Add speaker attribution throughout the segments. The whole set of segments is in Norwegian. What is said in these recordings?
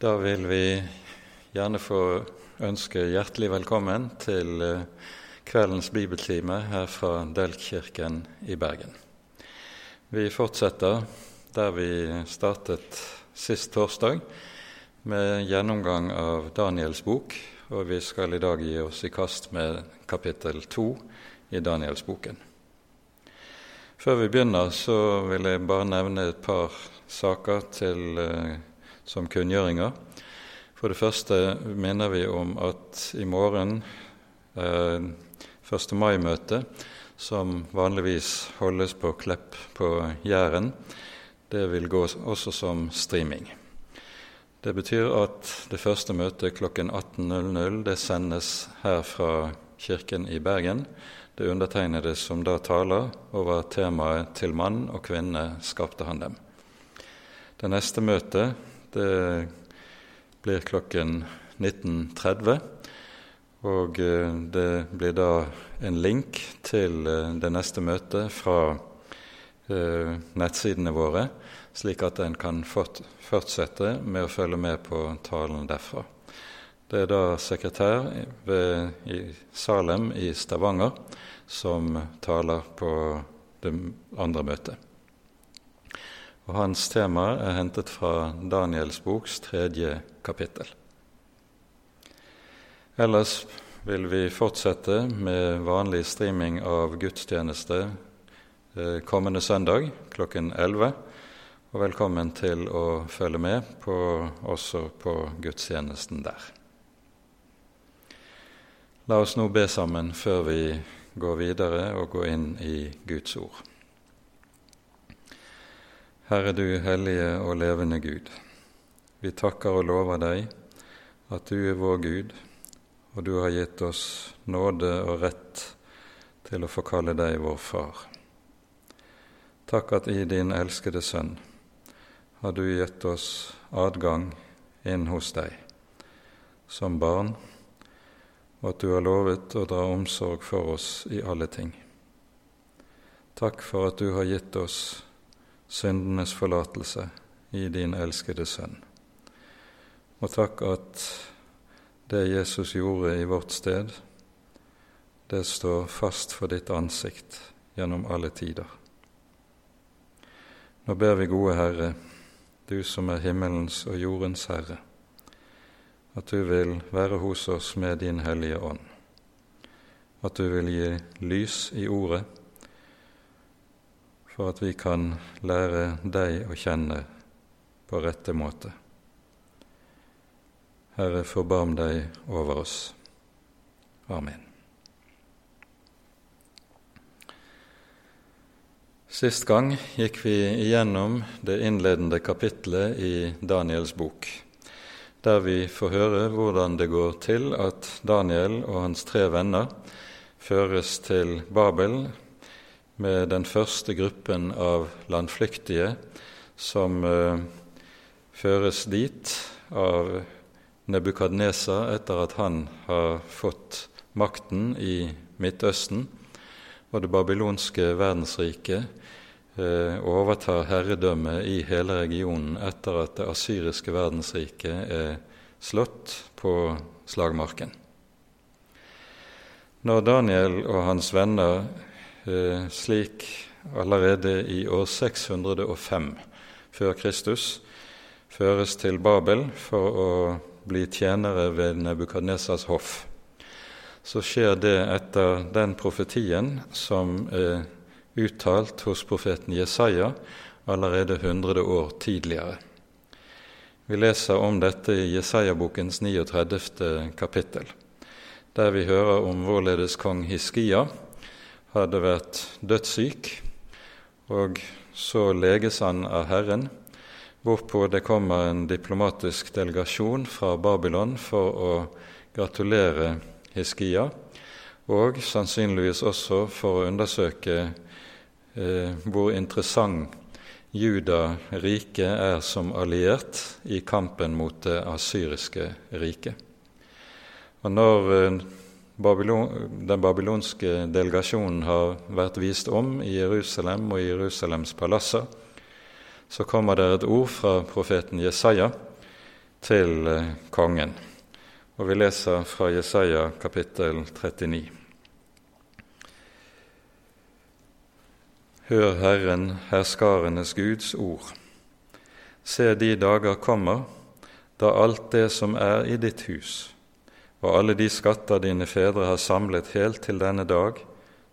Speaker 1: Da vil vi gjerne få ønske hjertelig velkommen til eh, kveldens bibeltime her fra Delkirken i Bergen. Vi fortsetter der vi startet sist torsdag, med gjennomgang av Daniels bok, og vi skal i dag gi oss i kast med kapittel to i Danielsboken. Før vi begynner, så vil jeg bare nevne et par saker til eh, som kunngjøringer. For det første minner vi om at i morgen eh, 1. mai-møte, som vanligvis holdes på Klepp på Jæren, det vil gå også som streaming. Det betyr at det første møtet klokken 18.00 det sendes her fra Kirken i Bergen. Det undertegnede som da taler over temaet 'Til mann og kvinne skapte han dem'. Det neste møtet det blir klokken 19.30. Og eh, det blir da en link til eh, det neste møtet fra eh, nettsidene våre, slik at en kan fortsette med å følge med på talen derfra. Det er da sekretær ved, i Salem i Stavanger som taler på det andre møtet og hans tema er hentet fra Daniels boks tredje kapittel. Ellers vil vi fortsette med vanlig streaming av gudstjeneste eh, kommende søndag klokken 11. Og velkommen til å følge med på, også på gudstjenesten der. La oss nå be sammen før vi går videre og går inn i Guds ord. Herre du hellige og levende Gud. Vi takker og lover deg at du er vår Gud, og du har gitt oss nåde og rett til å få kalle deg vår Far. Takk at i din elskede Sønn har du gitt oss adgang inn hos deg som barn, og at du har lovet å dra omsorg for oss i alle ting. Takk for at du har gitt oss syndenes forlatelse i din elskede Sønn. Og takk at det Jesus gjorde i vårt sted, det står fast for ditt ansikt gjennom alle tider. Nå ber vi, gode Herre, du som er himmelens og jordens Herre, at du vil være hos oss med din Hellige Ånd, at du vil gi lys i Ordet, for at vi kan lære deg å kjenne på rette måte. Herre, forbarm deg over oss. Amen. Sist gang gikk vi igjennom det innledende kapitlet i Daniels bok, der vi får høre hvordan det går til at Daniel og hans tre venner føres til Babel med den første gruppen av landflyktige som uh, føres dit av Nebukadnesa etter at han har fått makten i Midtøsten, og det babylonske verdensriket uh, overtar herredømmet i hele regionen etter at det asyriske verdensriket er slått på slagmarken. Når Daniel og hans venner Eh, slik allerede i år 605 før Kristus føres til Babel for å bli tjenere ved Nebukadnesas hoff. Så skjer det etter den profetien som er uttalt hos profeten Jesaja allerede 100 år tidligere. Vi leser om dette i Jesaja-bokens 39. kapittel, der vi hører om vårledes kong Hiskia hadde vært dødssyk, og så leges han av Herren, hvorpå det kommer en diplomatisk delegasjon fra Babylon for å gratulere Hiskia, og sannsynligvis også for å undersøke eh, hvor interessant Juda rike er som alliert i kampen mot det asyriske riket. Og når eh, Babylon, den babylonske delegasjonen har vært vist om i Jerusalem og i Jerusalems palasser, så kommer det et ord fra profeten Jesaja til eh, kongen. Og vi leser fra Jesaja kapittel 39. Hør Herren, herskarenes Guds ord. Se, de dager kommer da alt det som er i ditt hus, og alle de skatter dine fedre har samlet helt til denne dag,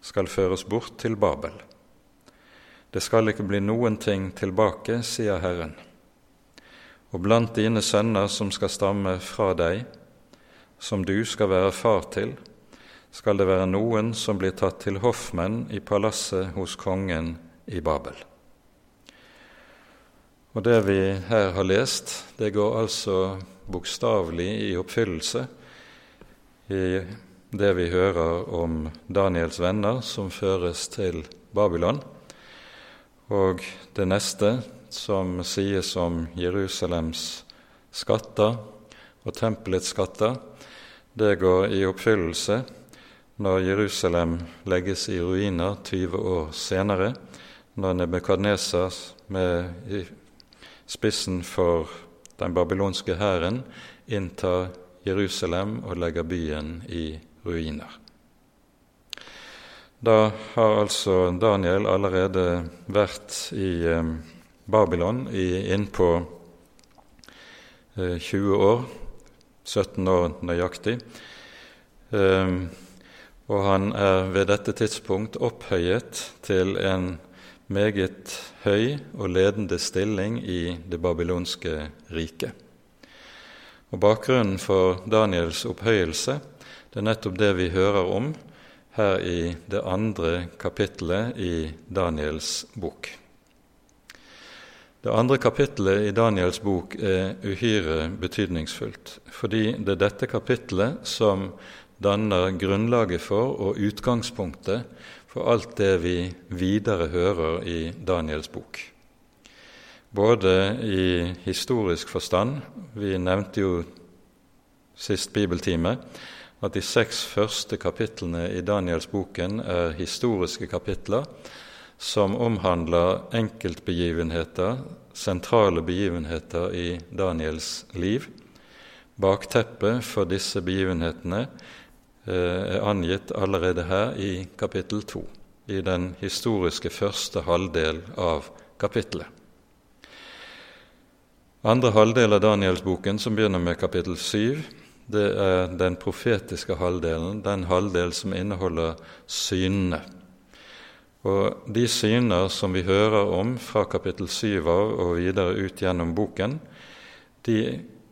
Speaker 1: skal føres bort til Babel. Det skal ikke bli noen ting tilbake, sier Herren. Og blant dine sønner som skal stamme fra deg, som du skal være far til, skal det være noen som blir tatt til hoffmenn i palasset hos kongen i Babel. Og Det vi her har lest, det går altså bokstavelig i oppfyllelse i det vi hører om Daniels venner som føres til Babylon, og det neste som sies om Jerusalems skatter og tempelets skatter, det går i oppfyllelse når Jerusalem legges i ruiner 20 år senere, når Nebukadnesar med spissen for den babylonske hæren inntar Jerusalem og legger byen i ruiner. Da har altså Daniel allerede vært i eh, Babylon innpå eh, 20 år, 17 år nøyaktig. Eh, og han er ved dette tidspunkt opphøyet til en meget høy og ledende stilling i det babylonske riket. Og Bakgrunnen for Daniels opphøyelse det er nettopp det vi hører om her i det andre kapittelet i Daniels bok. Det andre kapittelet i Daniels bok er uhyre betydningsfullt, fordi det er dette kapittelet som danner grunnlaget for og utgangspunktet for alt det vi videre hører i Daniels bok. Både i historisk forstand Vi nevnte jo sist bibeltime at de seks første kapitlene i Danielsboken er historiske kapitler som omhandler enkeltbegivenheter, sentrale begivenheter i Daniels liv. Bakteppet for disse begivenhetene eh, er angitt allerede her i kapittel to, i den historiske første halvdel av kapittelet. Andre halvdel av Danielsboken, som begynner med kapittel 7, det er den profetiske halvdelen, den halvdel som inneholder synene. Og de syner som vi hører om fra kapittel 7 av og videre ut gjennom boken, de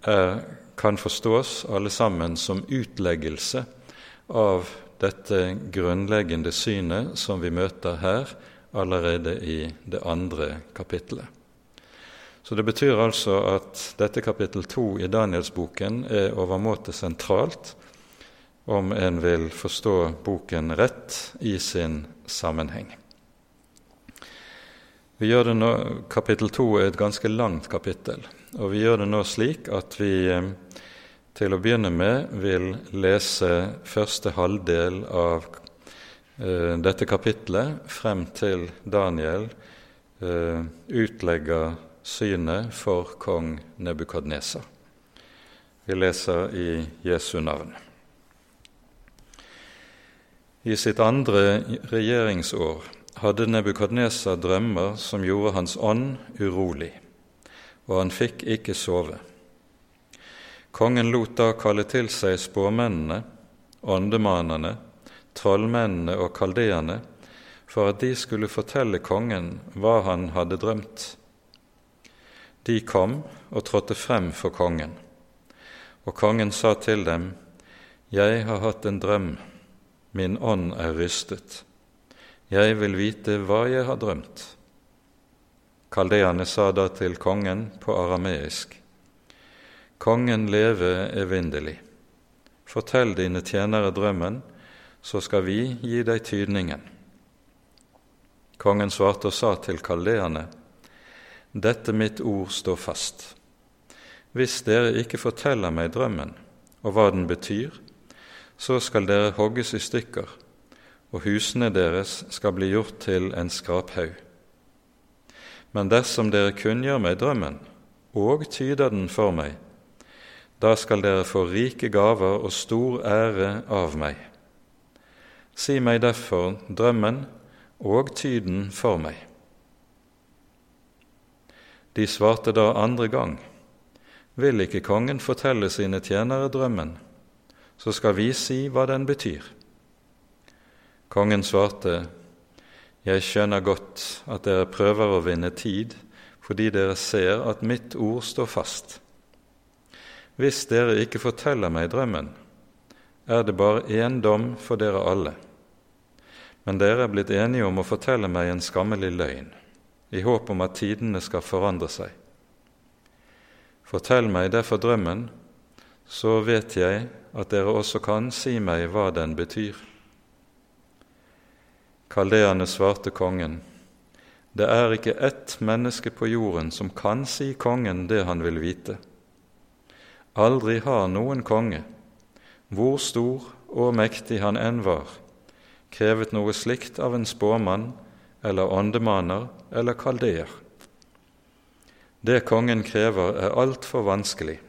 Speaker 1: er, kan forstås alle sammen som utleggelse av dette grunnleggende synet som vi møter her allerede i det andre kapittelet. Så det betyr altså at dette kapittel to i Danielsboken er overmåte sentralt om en vil forstå boken rett i sin sammenheng. Vi gjør det nå, Kapittel to er et ganske langt kapittel, og vi gjør det nå slik at vi eh, til å begynne med vil lese første halvdel av eh, dette kapitlet frem til Daniel eh, utlegger synet for kong Nebukadnesa. Vi leser i Jesu navn. I sitt andre regjeringsår hadde Nebukadnesa drømmer som gjorde hans ånd urolig, og han fikk ikke sove. Kongen lot da kalle til seg spåmennene, åndemanerne, trollmennene og kaldeerne, for at de skulle fortelle kongen hva han hadde drømt. De kom og trådte frem for kongen, og kongen sa til dem, Jeg har hatt en drøm, min ånd er rystet. Jeg vil vite hva jeg har drømt. Kaldeane sa da til kongen på arameisk, Kongen leve evinnelig. Fortell dine tjenere drømmen, så skal vi gi deg tydningen. Kongen svarte og sa til kaldeerne, dette mitt ord står fast. Hvis dere ikke forteller meg drømmen og hva den betyr, så skal dere hogges i stykker, og husene deres skal bli gjort til en skraphaug. Men dersom dere kunngjør meg drømmen og tyder den for meg, Da skal dere få rike gaver og stor ære av meg. Si meg derfor drømmen og tyden for meg. De svarte da andre gang, vil ikke kongen fortelle sine tjenere drømmen, så skal vi si hva den betyr. Kongen svarte, Jeg skjønner godt at dere prøver å vinne tid fordi dere ser at mitt ord står fast. Hvis dere ikke forteller meg drømmen, er det bare én dom for dere alle. Men dere er blitt enige om å fortelle meg en skammelig løgn, i håp om at tidene skal forandre seg. Fortell meg derfor drømmen, så vet jeg at dere også kan si meg hva den betyr. Kaldeerne svarte kongen, det er ikke ett menneske på jorden som kan si kongen det han vil vite. Aldri har noen konge, hvor stor og mektig han enn var, krevet noe slikt av en spåmann eller åndemaner eller kaldeer. Det kongen krever, er altfor vanskelig.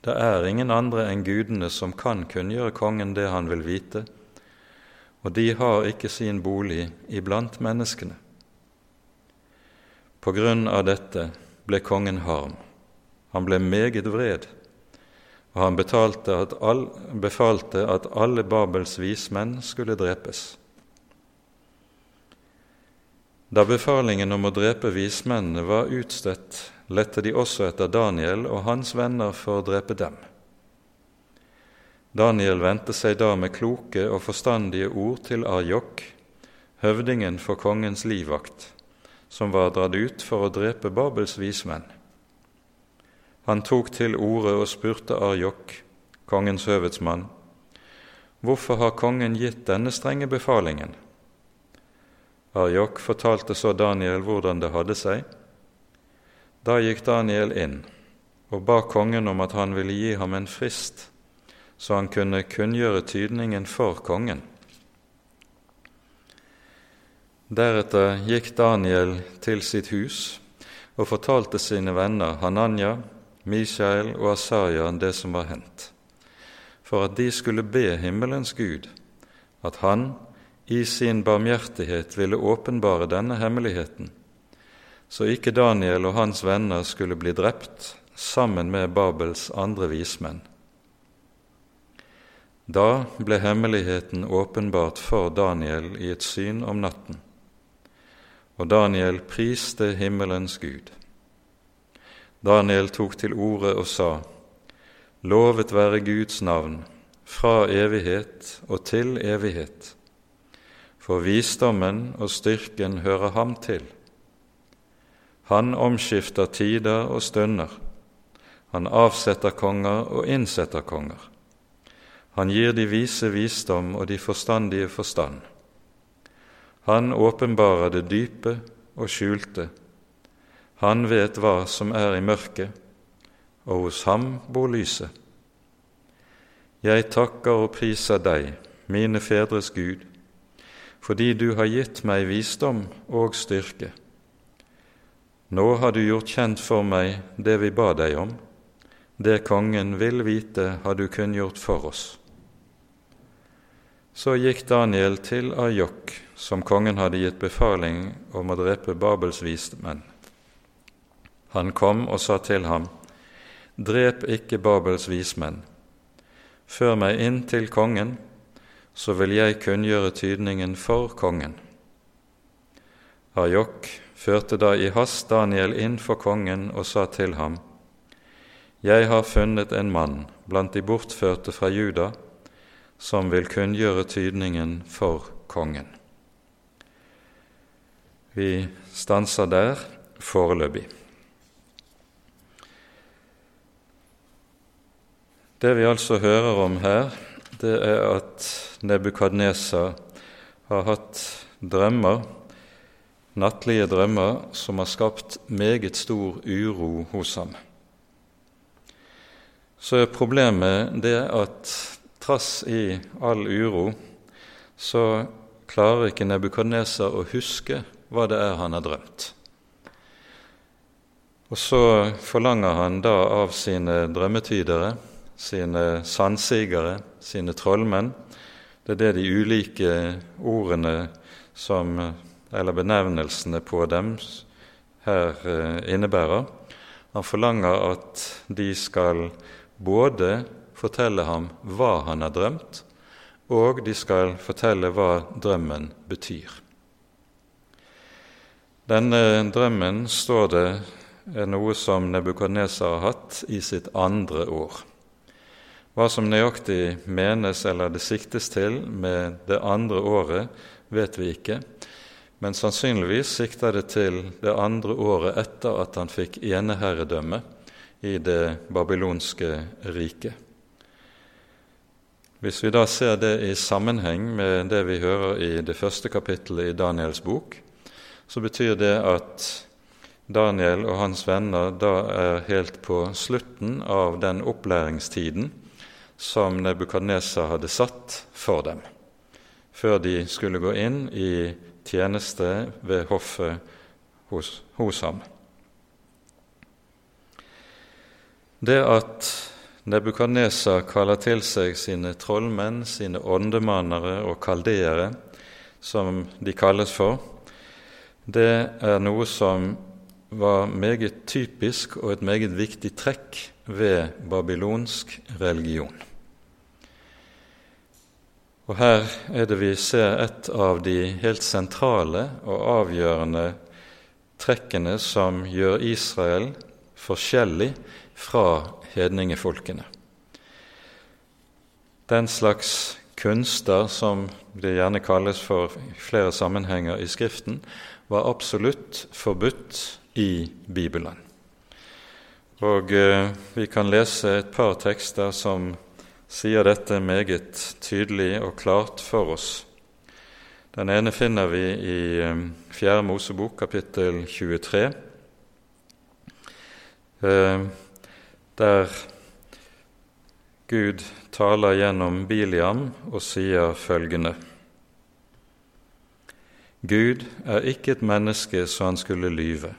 Speaker 1: Det er ingen andre enn gudene som kan kunngjøre kongen det han vil vite, og de har ikke sin bolig iblant menneskene. På grunn av dette ble kongen harm. Han ble meget vred, og han at all, befalte at alle Babels vismenn skulle drepes. Da befalingen om å drepe vismennene var utstøtt, lette de også etter Daniel og hans venner for å drepe dem. Daniel vendte seg da med kloke og forstandige ord til Arjok, høvdingen for kongens livvakt, som var dratt ut for å drepe Babels vismenn. Han tok til orde og spurte Arjok, kongens høvedsmann, hvorfor har kongen gitt denne strenge befalingen? Arjok fortalte så Daniel hvordan det hadde seg. Da gikk Daniel inn og ba kongen om at han ville gi ham en frist, så han kunne kunngjøre tydningen for kongen. Deretter gikk Daniel til sitt hus og fortalte sine venner Hananya, Mishael og Asarya det som var hendt, for at de skulle be himmelens Gud at han i sin barmhjertighet ville åpenbare denne hemmeligheten, så ikke Daniel og hans venner skulle bli drept sammen med Babels andre vismenn. Da ble hemmeligheten åpenbart for Daniel i et syn om natten, og Daniel priste himmelens Gud. Daniel tok til orde og sa:" Lovet være Guds navn, fra evighet og til evighet for visdommen og styrken hører ham til. Han omskifter tider og stunder. Han avsetter konger og innsetter konger. Han gir de vise visdom og de forstandige forstand. Han åpenbarer det dype og skjulte. Han vet hva som er i mørket, og hos ham bor lyset. Jeg takker og priser deg, mine fedres Gud, fordi du har gitt meg visdom og styrke. Nå har du gjort kjent for meg det vi ba deg om, det kongen vil vite, har du kunngjort for oss. Så gikk Daniel til Ajok, som kongen hadde gitt befaling om å drepe Babels vismenn. Han kom og sa til ham, Drep ikke Babels vismenn. Før meg inn til kongen, så vil jeg kunngjøre tydningen for kongen. Arjok førte da i hast Daniel inn for kongen og sa til ham, Jeg har funnet en mann blant de bortførte fra Juda som vil kunngjøre tydningen for kongen. Vi stanser der foreløpig. Det vi altså hører om her, det er at Nebukadnesar har hatt drømmer, nattlige drømmer, som har skapt meget stor uro hos ham. Så er problemet det at trass i all uro, så klarer ikke Nebukadnesar å huske hva det er han har drømt. Og så forlanger han da av sine drømmetydere, sine sannsigere, sine trollmenn Det er det de ulike ordene som, eller benevnelsene på dem her eh, innebærer. Han forlanger at de skal både fortelle ham hva han har drømt, og de skal fortelle hva drømmen betyr. Denne drømmen, står det, er noe som Nebukadnesar har hatt i sitt andre år. Hva som nøyaktig menes eller det siktes til med det andre året, vet vi ikke, men sannsynligvis sikter det til det andre året etter at han fikk eneherredømme i det babylonske riket. Hvis vi da ser det i sammenheng med det vi hører i det første kapittelet i Daniels bok, så betyr det at Daniel og hans venner da er helt på slutten av den opplæringstiden som Nebukadnesa hadde satt for dem, før de skulle gå inn i tjeneste ved hoffet hos, hos ham. Det at Nebukadnesa kaller til seg sine trollmenn, sine åndemannere og kaldeere, som de kalles for, det er noe som var meget typisk og et meget viktig trekk ved babylonsk religion. Og Her er det vi ser et av de helt sentrale og avgjørende trekkene som gjør Israel forskjellig fra hedningefolkene. Den slags kunster som det gjerne kalles for flere sammenhenger i Skriften, var absolutt forbudt i Bibelen. Og eh, Vi kan lese et par tekster som sier dette meget tydelig og klart for oss. Den ene finner vi i eh, Fjerde Mosebok, kapittel 23. Eh, der Gud taler gjennom Biliam og sier følgende Gud er ikke et menneske så han skulle lyve,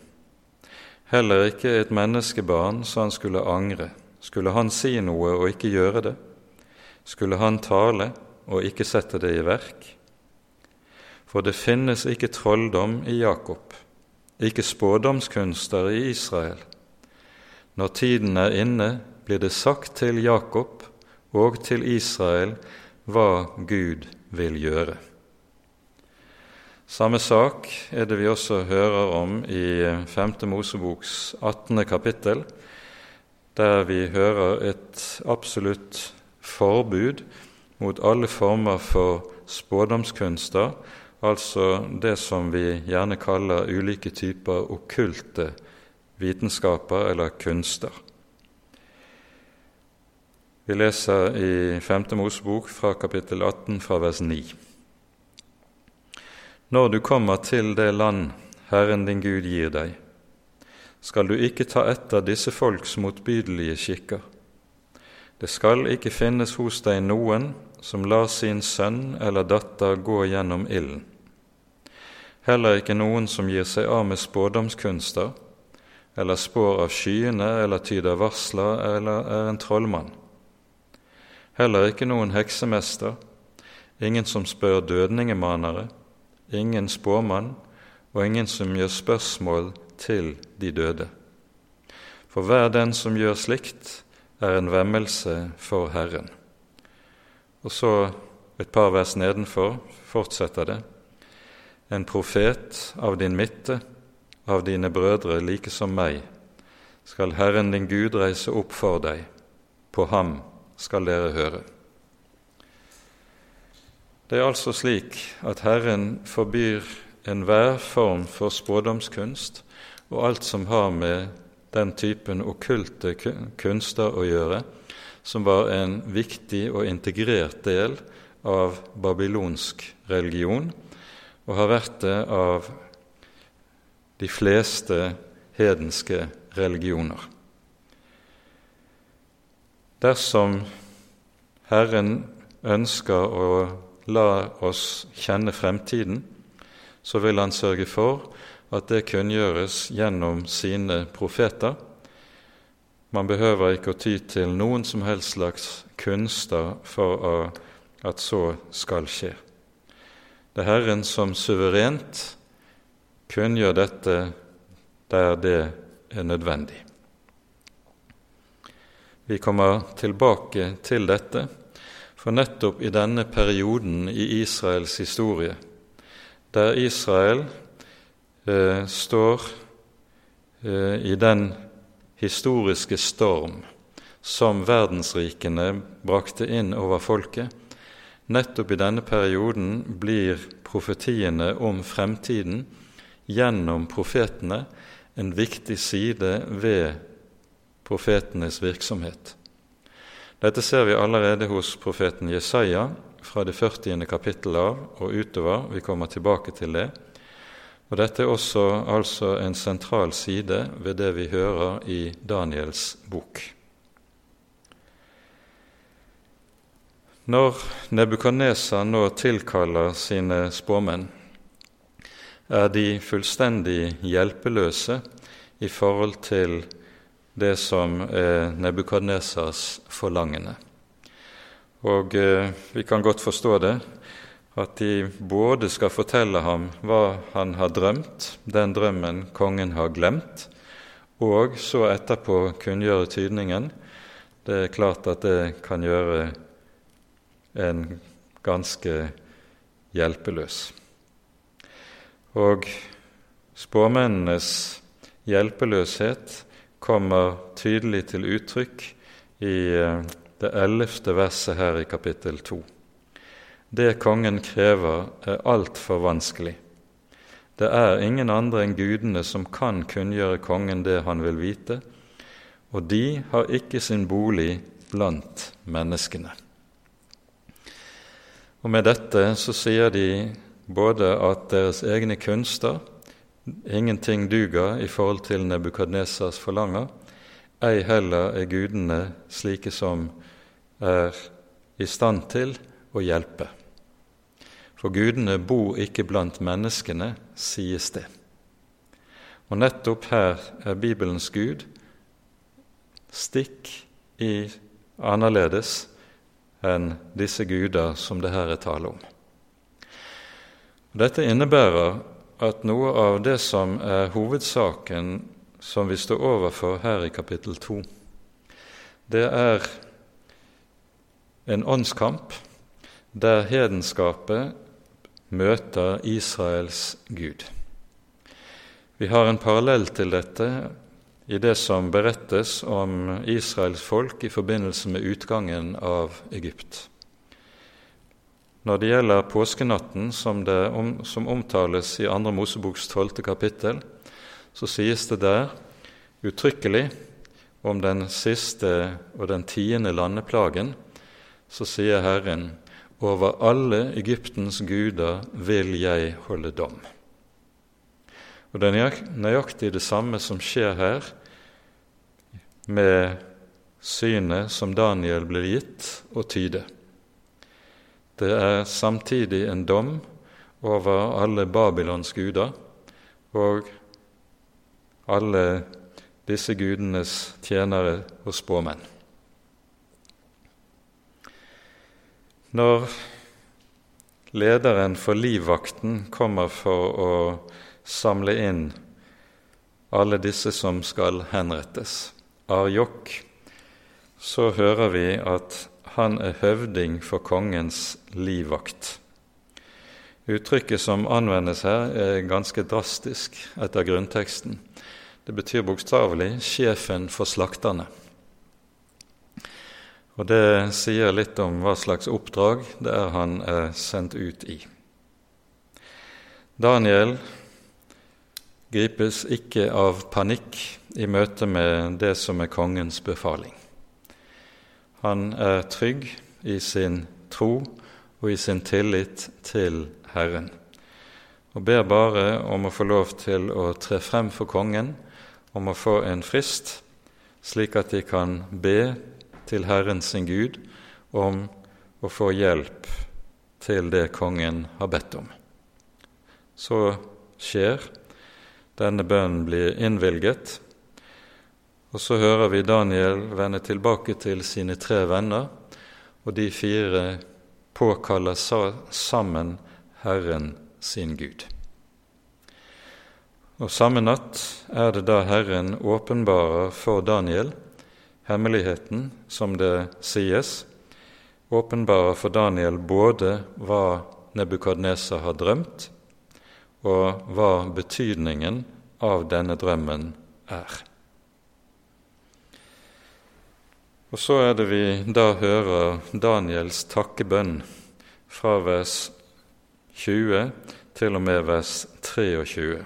Speaker 1: heller ikke et menneskebarn så han skulle angre. Skulle han si noe og ikke gjøre det? Skulle han tale og ikke sette det i verk? For det finnes ikke trolldom i Jakob, ikke spådomskunster i Israel. Når tiden er inne, blir det sagt til Jakob og til Israel hva Gud vil gjøre. Samme sak er det vi også hører om i 5. Moseboks 18. kapittel, der vi hører et absolutt forbud mot alle former for spådomskunster, altså det som vi gjerne kaller ulike typer okkulte vitenskaper eller kunster. Vi leser i 5. Mosebok fra kapittel 18 fra vers 9. Når du kommer til det land Herren din Gud gir deg, skal du ikke ta etter disse folks motbydelige skikker. Det skal ikke finnes hos deg noen som lar sin sønn eller datter gå gjennom ilden. Heller ikke noen som gir seg av med spådomskunster, eller spår av skyene eller tyder varsler eller er en trollmann. Heller ikke noen heksemester, ingen som spør dødningemanere, ingen spåmann og ingen som gjør spørsmål til de døde. For hver den som gjør slikt, er en vemmelse for Herren. Og så et par vers nedenfor fortsetter det. En profet av din midte av dine brødre like som meg, skal Herren din Gud reise opp for deg, på ham skal dere høre. Det er altså slik at Herren forbyr enhver form for spådomskunst og alt som har med den typen okkulte kunster å gjøre, som var en viktig og integrert del av babylonsk religion, og har vært det av de fleste hedenske religioner. Dersom Herren ønsker å la oss kjenne fremtiden, så vil Han sørge for at det kunngjøres gjennom sine profeter. Man behøver ikke å ty til noen som helst slags kunster for at så skal skje. Det er Herren som suverent kunngjør dette der det er nødvendig. Vi kommer tilbake til dette, for nettopp i denne perioden i Israels historie, der Israel eh, står eh, i den historiske storm som verdensrikene brakte inn over folket. Nettopp i denne perioden blir profetiene om fremtiden gjennom profetene en viktig side ved profetenes virksomhet. Dette ser vi allerede hos profeten Jesaja fra det 40. kapittel av og utover. Vi kommer tilbake til det. Og Dette er også altså en sentral side ved det vi hører i Daniels bok. Når Nebukadnesar nå tilkaller sine spåmenn, er de fullstendig hjelpeløse i forhold til det som er Nebukadnesars forlangende. Og eh, vi kan godt forstå det, at de både skal fortelle ham hva han har drømt, den drømmen kongen har glemt, og så etterpå kunngjøre tydningen. Det er klart at det kan gjøre en ganske hjelpeløs. Og spåmennenes hjelpeløshet kommer tydelig til uttrykk i eh, det ellevte verset her i kapittel to. Det kongen krever, er altfor vanskelig. Det er ingen andre enn gudene som kan kunngjøre kongen det han vil vite, og de har ikke sin bolig blant menneskene. Og Med dette så sier de både at deres egne kunster ingenting duger i forhold til Nebukadnesas forlanger, ei heller er gudene slike som er i stand til å hjelpe. For gudene bor ikke blant menneskene, sies det. Og nettopp her er Bibelens Gud stikk i annerledes enn disse guder som det her er tale om. Dette innebærer at noe av det som er hovedsaken som vi står overfor her i kapittel 2, det er en åndskamp der hedenskapet møter Israels Gud. Vi har en parallell til dette i det som berettes om Israels folk i forbindelse med utgangen av Egypt. Når det gjelder påskenatten, som, om, som omtales i 2. Moseboks 12. kapittel, så sies det der uttrykkelig om den siste og den tiende landeplagen, så sier Herren over alle Egyptens guder vil jeg holde dom. Og Det er nøyaktig det samme som skjer her med synet som Daniel blir gitt å tyde. Det er samtidig en dom over alle Babylons guder og alle disse gudenes tjenere og spåmenn. Når lederen for livvakten kommer for å samle inn alle disse som skal henrettes, Arjok, så hører vi at han er høvding for kongens livvakt. Uttrykket som anvendes her, er ganske drastisk etter grunnteksten. Det betyr bokstavelig 'sjefen for slakterne'. Og Det sier litt om hva slags oppdrag det er han er sendt ut i. Daniel gripes ikke av panikk i møte med det som er kongens befaling. Han er trygg i sin tro og i sin tillit til Herren, og ber bare om å få lov til å tre frem for kongen, om å få en frist, slik at de kan be til Herren sin Gud om å få hjelp til det kongen har bedt om. Så skjer. denne bønnen blir innvilget. Og så hører vi Daniel vende tilbake til sine tre venner, og de fire påkaller sammen Herren sin Gud. Og samme natt er det da Herren åpenbarer for Daniel hemmeligheten, som det sies, åpenbarer for Daniel både hva Nebukadneser har drømt, og hva betydningen av denne drømmen er. Og så er det vi da hører Daniels takkebønn fra vers 20 til og med vers 23.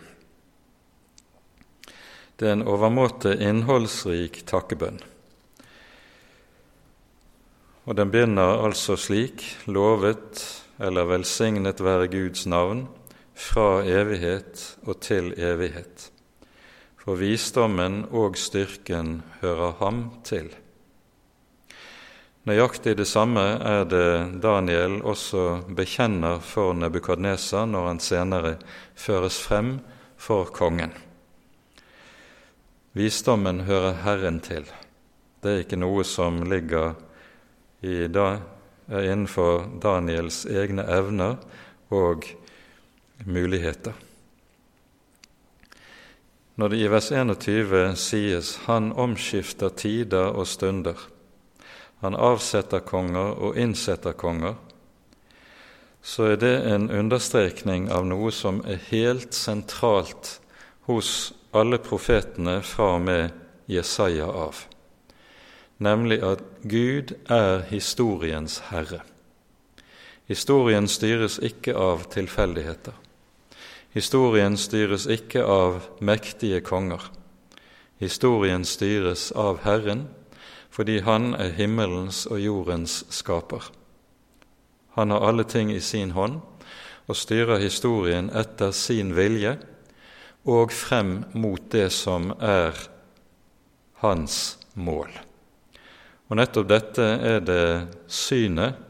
Speaker 1: Det er en overmåte innholdsrik takkebønn. Og den begynner altså slik:" Lovet eller velsignet være Guds navn fra evighet og til evighet. For visdommen og styrken hører ham til. Nøyaktig det samme er det Daniel også bekjenner for Nebukadnesa når han senere føres frem for kongen. Visdommen hører Herren til. Det er ikke noe som ligger i da, innenfor Daniels egne evner og muligheter. Når det i vers 21 sies 'Han omskifter tider og stunder', han avsetter konger og innsetter konger, så er det en understrekning av noe som er helt sentralt hos alle profetene fra og med Jesaja av, nemlig at Gud er historiens herre. Historien styres ikke av tilfeldigheter. Historien styres ikke av mektige konger. Historien styres av Herren, fordi Han er himmelens og jordens skaper. Han har alle ting i sin hånd og styrer historien etter sin vilje og frem mot det som er hans mål. Og nettopp dette er det synet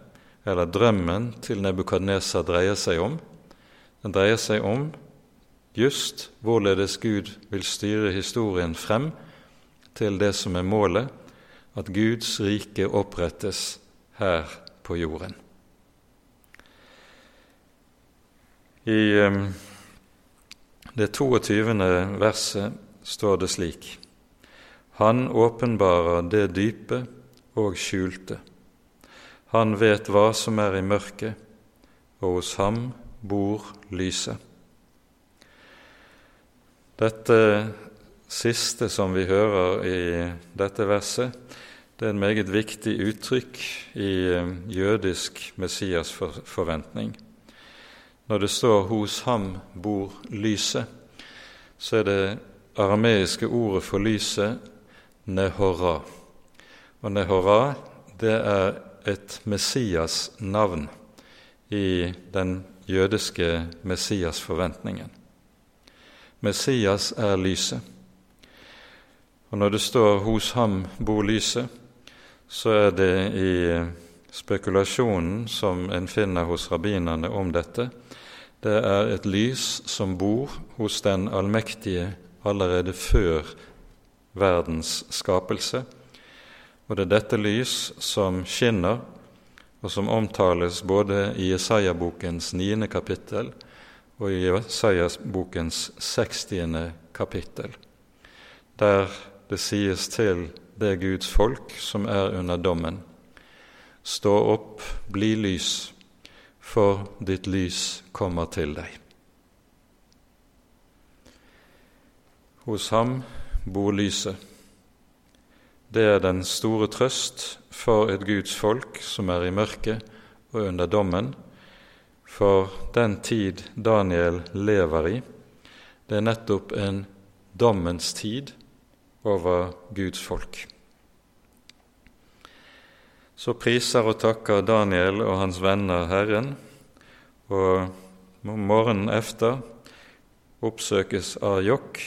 Speaker 1: eller drømmen til Nebukadnesa dreier seg om. Den dreier seg om just hvorledes Gud vil styre historien frem til det som er målet, at Guds rike opprettes her på jorden. I um, det 22. verset står det slik.: Han åpenbarer det dype og skjulte han vet hva som er i mørket, og hos ham bor lyset. Dette siste som vi hører i dette verset, det er en meget viktig uttrykk i eh, jødisk Messias-forventning. Når det står 'hos ham bor lyset', så er det arameiske ordet for lyset nehora. Og nehora, det er et Messias-navn i den jødiske Messias-forventningen. Messias er lyset. Og når det står 'hos ham bor lyset', så er det i spekulasjonen som en finner hos rabbinerne om dette, det er et lys som bor hos den allmektige allerede før verdens skapelse, og det er dette lys som skinner, og som omtales både i Jesaja-bokens niende kapittel og i Jesaja-bokens sekstiende kapittel, der det sies til det Guds folk som er under dommen, stå opp, bli lys, for ditt lys kommer til deg. Hos ham bor lyset det er den store trøst for et Guds folk som er i mørket og under dommen, for den tid Daniel lever i, det er nettopp en dommens tid over Guds folk. Så priser og takker Daniel og hans venner Herren, og morgenen efter oppsøkes Arjok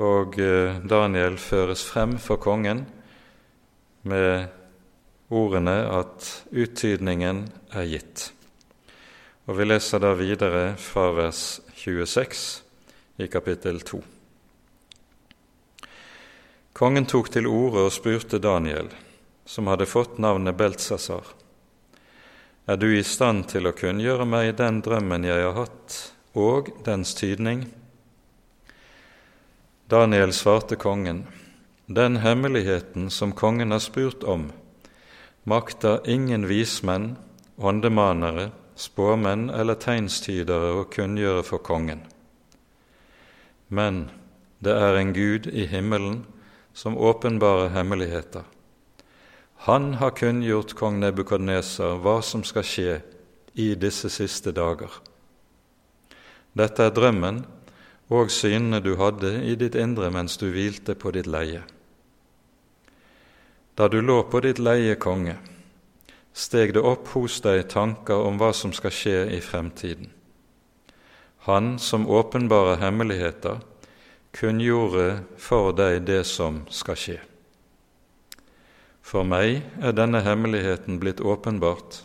Speaker 1: og eh, Daniel føres frem for kongen med ordene at uttydningen er gitt. Og Vi leser da videre fra vers 26 i kapittel 2. Kongen tok til orde og spurte Daniel, som hadde fått navnet Beltsasar, er du i stand til å kunngjøre meg den drømmen jeg har hatt, og dens tydning? Daniel svarte kongen, den hemmeligheten som kongen har spurt om, makter ingen vismenn, åndemanere, spåmenn eller tegnstydere å kunngjøre for kongen. Men det er en Gud i himmelen som åpenbarer hemmeligheter. Han har kunngjort kong Nebukadneser hva som skal skje i disse siste dager. Dette er drømmen og synene du hadde i ditt indre mens du hvilte på ditt leie. Da du lå på ditt leie, konge, steg det opp hos deg tanker om hva som skal skje i fremtiden. Han som åpenbarer hemmeligheter, kunngjorde for deg det som skal skje. For meg er denne hemmeligheten blitt åpenbart,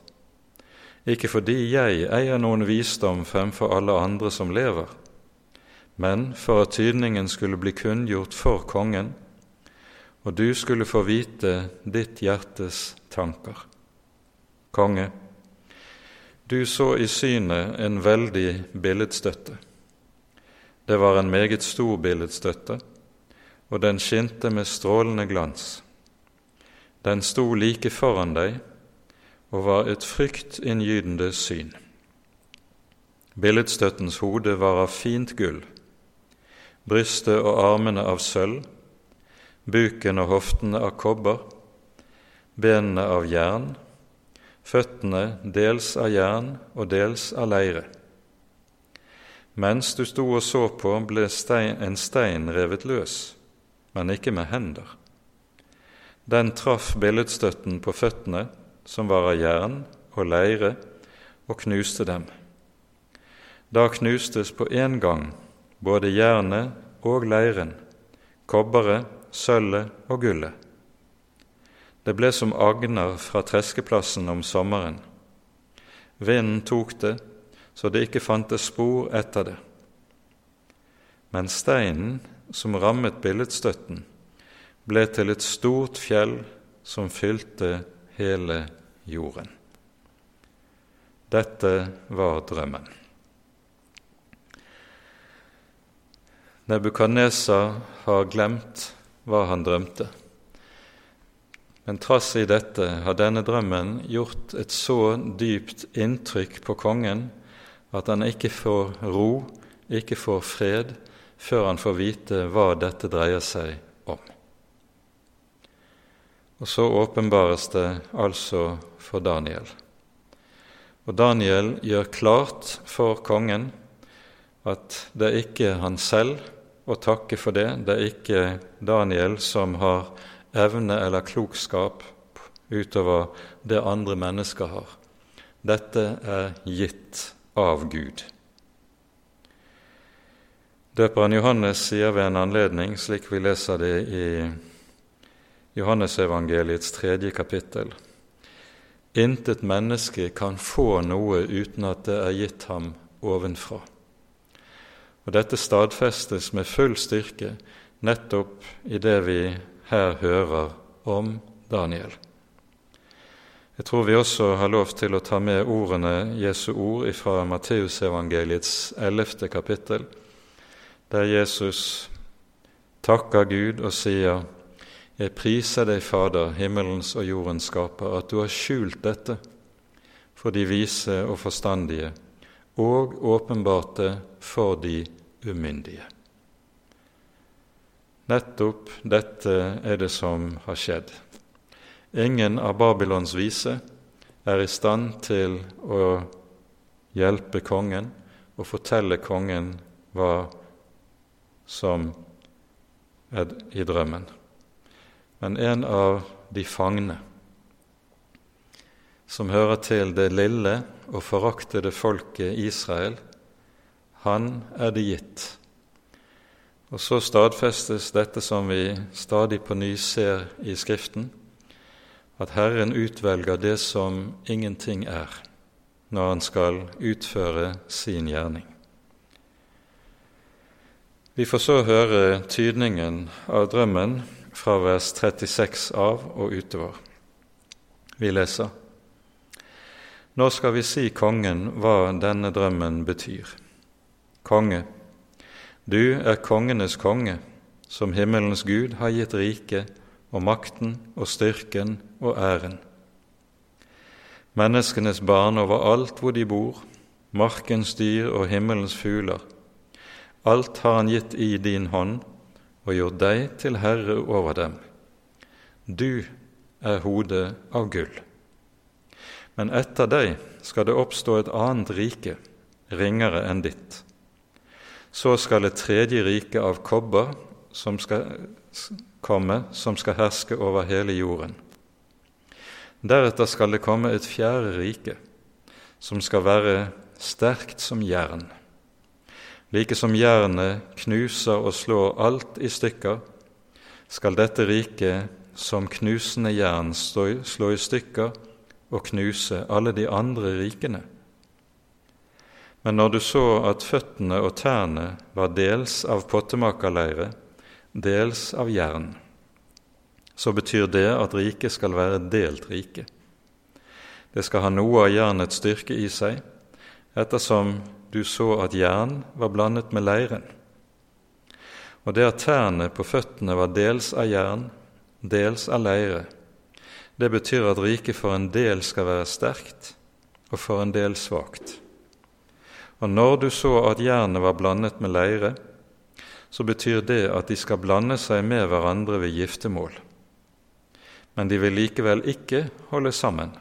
Speaker 1: ikke fordi jeg eier noen visdom fremfor alle andre som lever, men for at tydningen skulle bli kunngjort for kongen, og du skulle få vite ditt hjertes tanker. Konge, du så i synet en veldig billedstøtte. Det var en meget stor billedstøtte, og den skinte med strålende glans. Den sto like foran deg og var et fryktinngytende syn. Billedstøttens hode var av fint gull, brystet og armene av sølv, buken og hoftene av kobber, benene av jern, føttene dels av jern og dels av leire. Mens du sto og så på, ble stein, en stein revet løs, men ikke med hender. Den traff billedstøtten på føttene, som var av jern og leire, og knuste dem. Da knustes på en gang både jernet og leiren, kobberet, sølvet og gullet. Det ble som agner fra treskeplassen om sommeren. Vinden tok det så det ikke fantes spor etter det. Men steinen som rammet billedstøtten, ble til et stort fjell som fylte hele jorden. Dette var drømmen. Nebukadnesar har glemt hva han drømte. Men trass i dette har denne drømmen gjort et så dypt inntrykk på kongen at han ikke får ro, ikke får fred, før han får vite hva dette dreier seg om. Og så åpenbares det altså for Daniel. Og Daniel gjør klart for kongen at det er ikke han selv å takke for det, det er ikke Daniel som har evne eller klokskap utover det andre mennesker har. Dette er gitt av Gud. Døperen Johannes sier ved en anledning, slik vi leser det i Johannesevangeliets tredje kapittel, intet menneske kan få noe uten at det er gitt ham ovenfra. Og Dette stadfestes med full styrke nettopp i det vi her hører om Daniel. Jeg tror vi også har lov til å ta med ordene Jesu ord fra Matteusevangeliets ellevte kapittel, der Jesus takker Gud og sier:" Jeg priser deg, Fader, himmelens og jordens skaper, at du har skjult dette for de vise og forstandige, og åpenbart det for de umyndige. Nettopp dette er det som har skjedd. Ingen av Babylons vise er i stand til å hjelpe kongen og fortelle kongen hva som er i drømmen. Men en av de fangne, som hører til det lille og foraktede folket Israel, han er det gitt. Og så stadfestes dette som vi stadig på ny ser i Skriften, at Herren utvelger det som ingenting er, når han skal utføre sin gjerning. Vi får så høre tydningen av drømmen fra vers 36 av og utover. Vi leser. Nå skal vi si kongen hva denne drømmen betyr. Konge, du er kongenes konge, som himmelens Gud har gitt riket og makten og styrken og æren. Menneskenes barn overalt hvor de bor, markens dyr og himmelens fugler. Alt har han gitt i din hånd og gjort deg til herre over dem. Du er hodet av gull. Men etter deg skal det oppstå et annet rike, ringere enn ditt. Så skal et tredje rike av kobber som skal komme, som skal herske over hele jorden. Deretter skal det komme et fjerde rike, som skal være sterkt som jern. Like som jernet knuser og slår alt i stykker, skal dette riket som knusende jern slå i stykker og knuse alle de andre rikene. Men når du så at føttene og tærne var dels av pottemakerleire, dels av jern, så betyr det at riket skal være delt rike. Det skal ha noe av jernets styrke i seg, ettersom du så at jern var blandet med leiren. Og det at tærne på føttene var dels av jern, dels av leire, det betyr at riket for en del skal være sterkt, og for en del svakt. Og når du så at jernet var blandet med leire, så betyr det at de skal blande seg med hverandre ved giftermål. Men de vil likevel ikke holde sammen,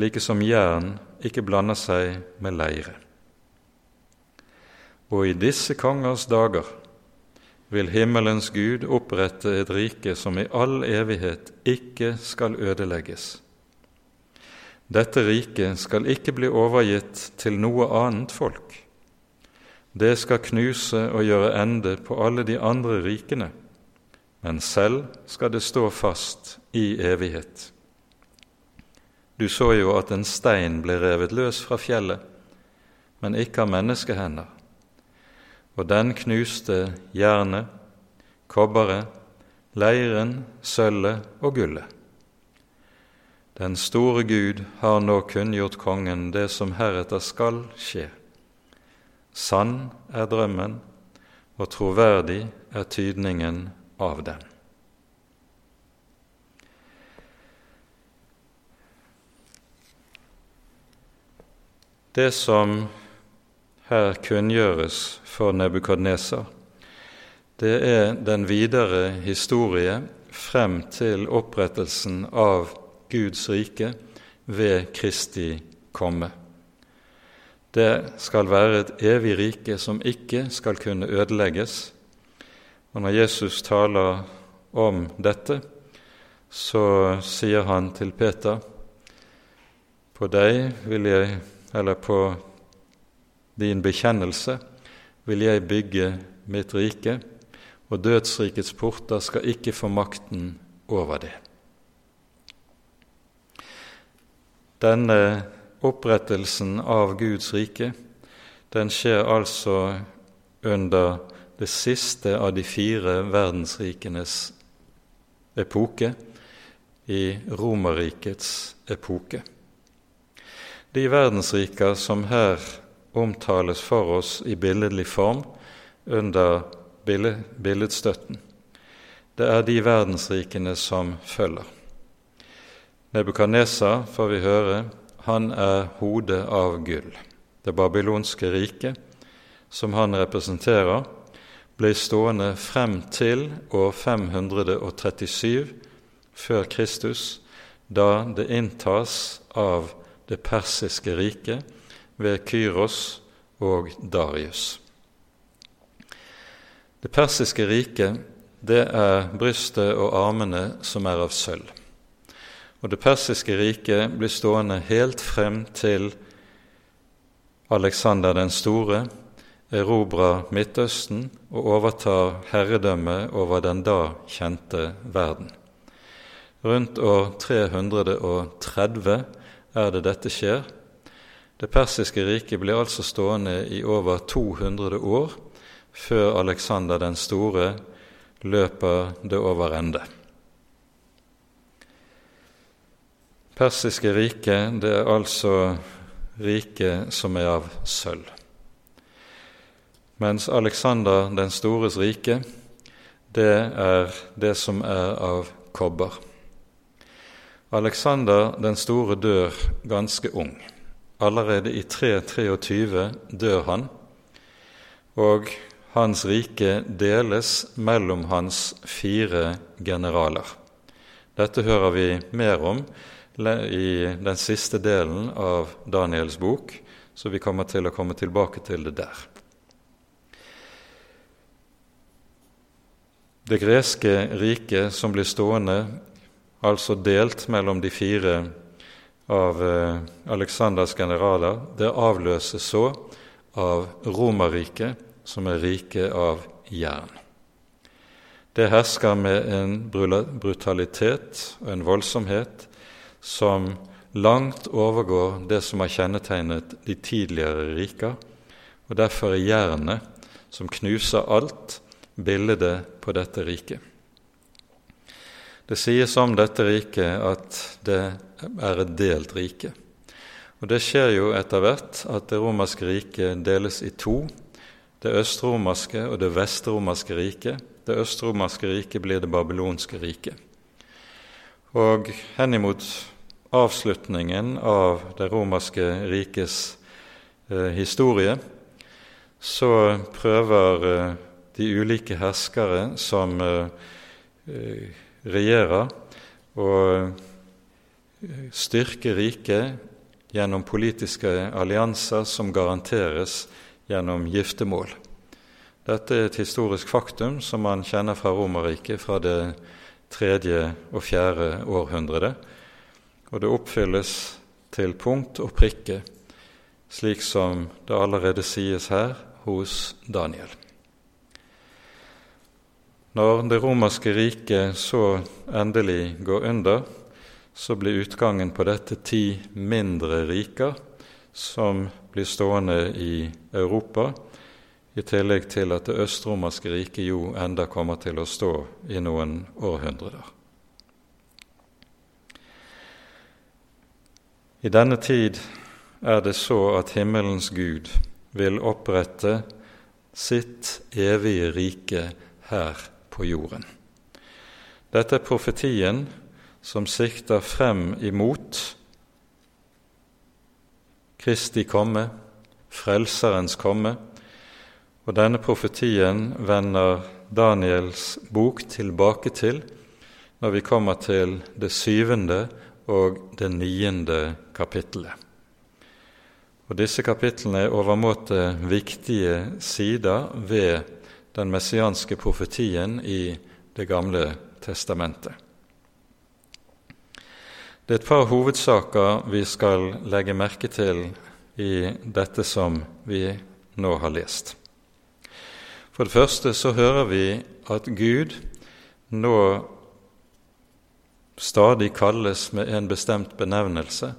Speaker 1: like som jern ikke blander seg med leire. Og i disse kongers dager vil himmelens Gud opprette et rike som i all evighet ikke skal ødelegges. Dette riket skal ikke bli overgitt til noe annet folk. Det skal knuse og gjøre ende på alle de andre rikene, men selv skal det stå fast i evighet. Du så jo at en stein ble revet løs fra fjellet, men ikke av menneskehender og den knuste jernet, kobberet, leiren, sølvet og gullet. Den store Gud har nå kunngjort kongen det som heretter skal skje. Sann er drømmen, og troverdig er tydningen av den. Det som her kunngjøres for Nebukadnesar, det er den videre historie frem til opprettelsen av Guds rike ved Kristi komme. Det skal være et evig rike som ikke skal kunne ødelegges. Og når Jesus taler om dette, så sier han til Peter På deg vil jeg, eller på din bekjennelse vil jeg bygge mitt rike, og dødsrikets porter skal ikke få makten over det. Denne opprettelsen av Guds rike den skjer altså under det siste av de fire verdensrikenes epoke, i Romerrikets epoke. De verdensriker som her omtales for oss i billedlig form under billedstøtten. Det er de verdensrikene som følger. Nebukadnesa, får vi høre, han er hodet av gull. Det babylonske riket, som han representerer, ble stående frem til år 537 før Kristus, da det inntas av det persiske riket ved Kyros og Darius. Det persiske riket det er brystet og armene som er av sølv. Og det persiske riket blir stående helt frem til Alexander den store erobrer Midtøsten og overtar herredømmet over den da kjente verden. Rundt år 330 er det dette skjer, det persiske riket ble altså stående i over 200 år før Aleksander den store løper det over ende. Persiske riket det er altså riket som er av sølv. Mens Aleksander den stores rike, det er det som er av kobber. Aleksander den store dør ganske ung. Allerede i 323 dør han, og hans rike deles mellom hans fire generaler. Dette hører vi mer om i den siste delen av Daniels bok, så vi kommer til å komme tilbake til det der. Det greske riket som blir stående, altså delt mellom de fire av eh, Aleksanders generaler, det avløses så av Romerriket, som er riket av jern. Det hersker med en brutalitet og en voldsomhet som langt overgår det som har kjennetegnet de tidligere riker, og derfor er jernet, som knuser alt, bildet på dette riket. Det sies om dette riket at det er et delt rike. Og Det skjer jo etter hvert at det romerske riket deles i to det østromerske og det vestromerske riket. Det østromerske riket blir det babylonske riket. Og henimot avslutningen av det romerske rikets eh, historie så prøver eh, de ulike herskere som eh, eh og styrke riket gjennom politiske allianser som garanteres gjennom giftermål. Dette er et historisk faktum som man kjenner fra Romerriket fra det tredje og fjerde århundret, og det oppfylles til punkt og prikke, slik som det allerede sies her hos Daniel. Når det romerske riket så endelig går under, så blir utgangen på dette ti mindre riker som blir stående i Europa, i tillegg til at det østromerske riket jo enda kommer til å stå i noen århundrer. I denne tid er det så at himmelens Gud vil opprette sitt evige rike her på jorden. Dette er profetien som sikter frem imot Kristi komme, Frelserens komme. Og denne profetien vender Daniels bok tilbake til når vi kommer til det syvende og det niende kapittelet. Og Disse kapitlene er overmåte viktige sider ved den messianske profetien i Det gamle testamentet. Det er et par hovedsaker vi skal legge merke til i dette som vi nå har lest. For det første så hører vi at Gud nå stadig kalles med en bestemt benevnelse.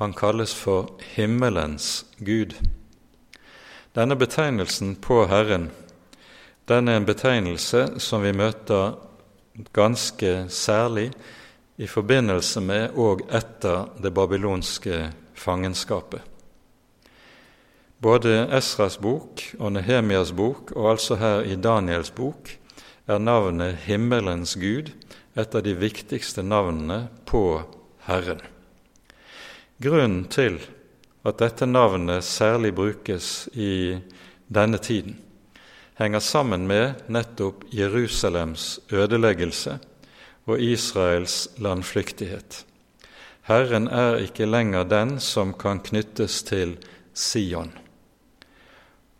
Speaker 1: Han kalles for himmelens Gud. Denne betegnelsen på Herren den er en betegnelse som vi møter ganske særlig i forbindelse med og etter det babylonske fangenskapet. Både Esras bok og Nehemias bok, og altså her i Daniels bok, er navnet Himmelens Gud et av de viktigste navnene på Herren. Grunnen til at dette navnet særlig brukes i denne tiden, henger sammen med nettopp Jerusalems ødeleggelse og Israels landflyktighet. Herren er ikke lenger den som kan knyttes til Sion,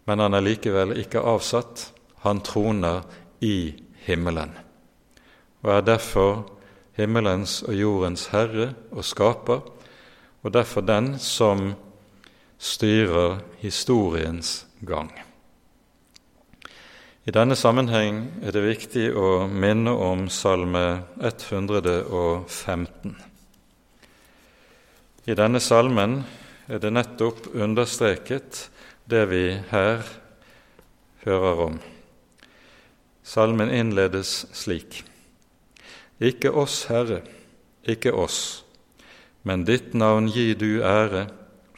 Speaker 1: men han er likevel ikke avsatt. Han troner i himmelen og er derfor himmelens og jordens herre og skaper, og derfor den som styrer historiens gang. I denne sammenheng er det viktig å minne om Salme 115. I denne salmen er det nettopp understreket det vi her hører om. Salmen innledes slik.: Ikke oss, Herre, ikke oss, men ditt navn gi du ære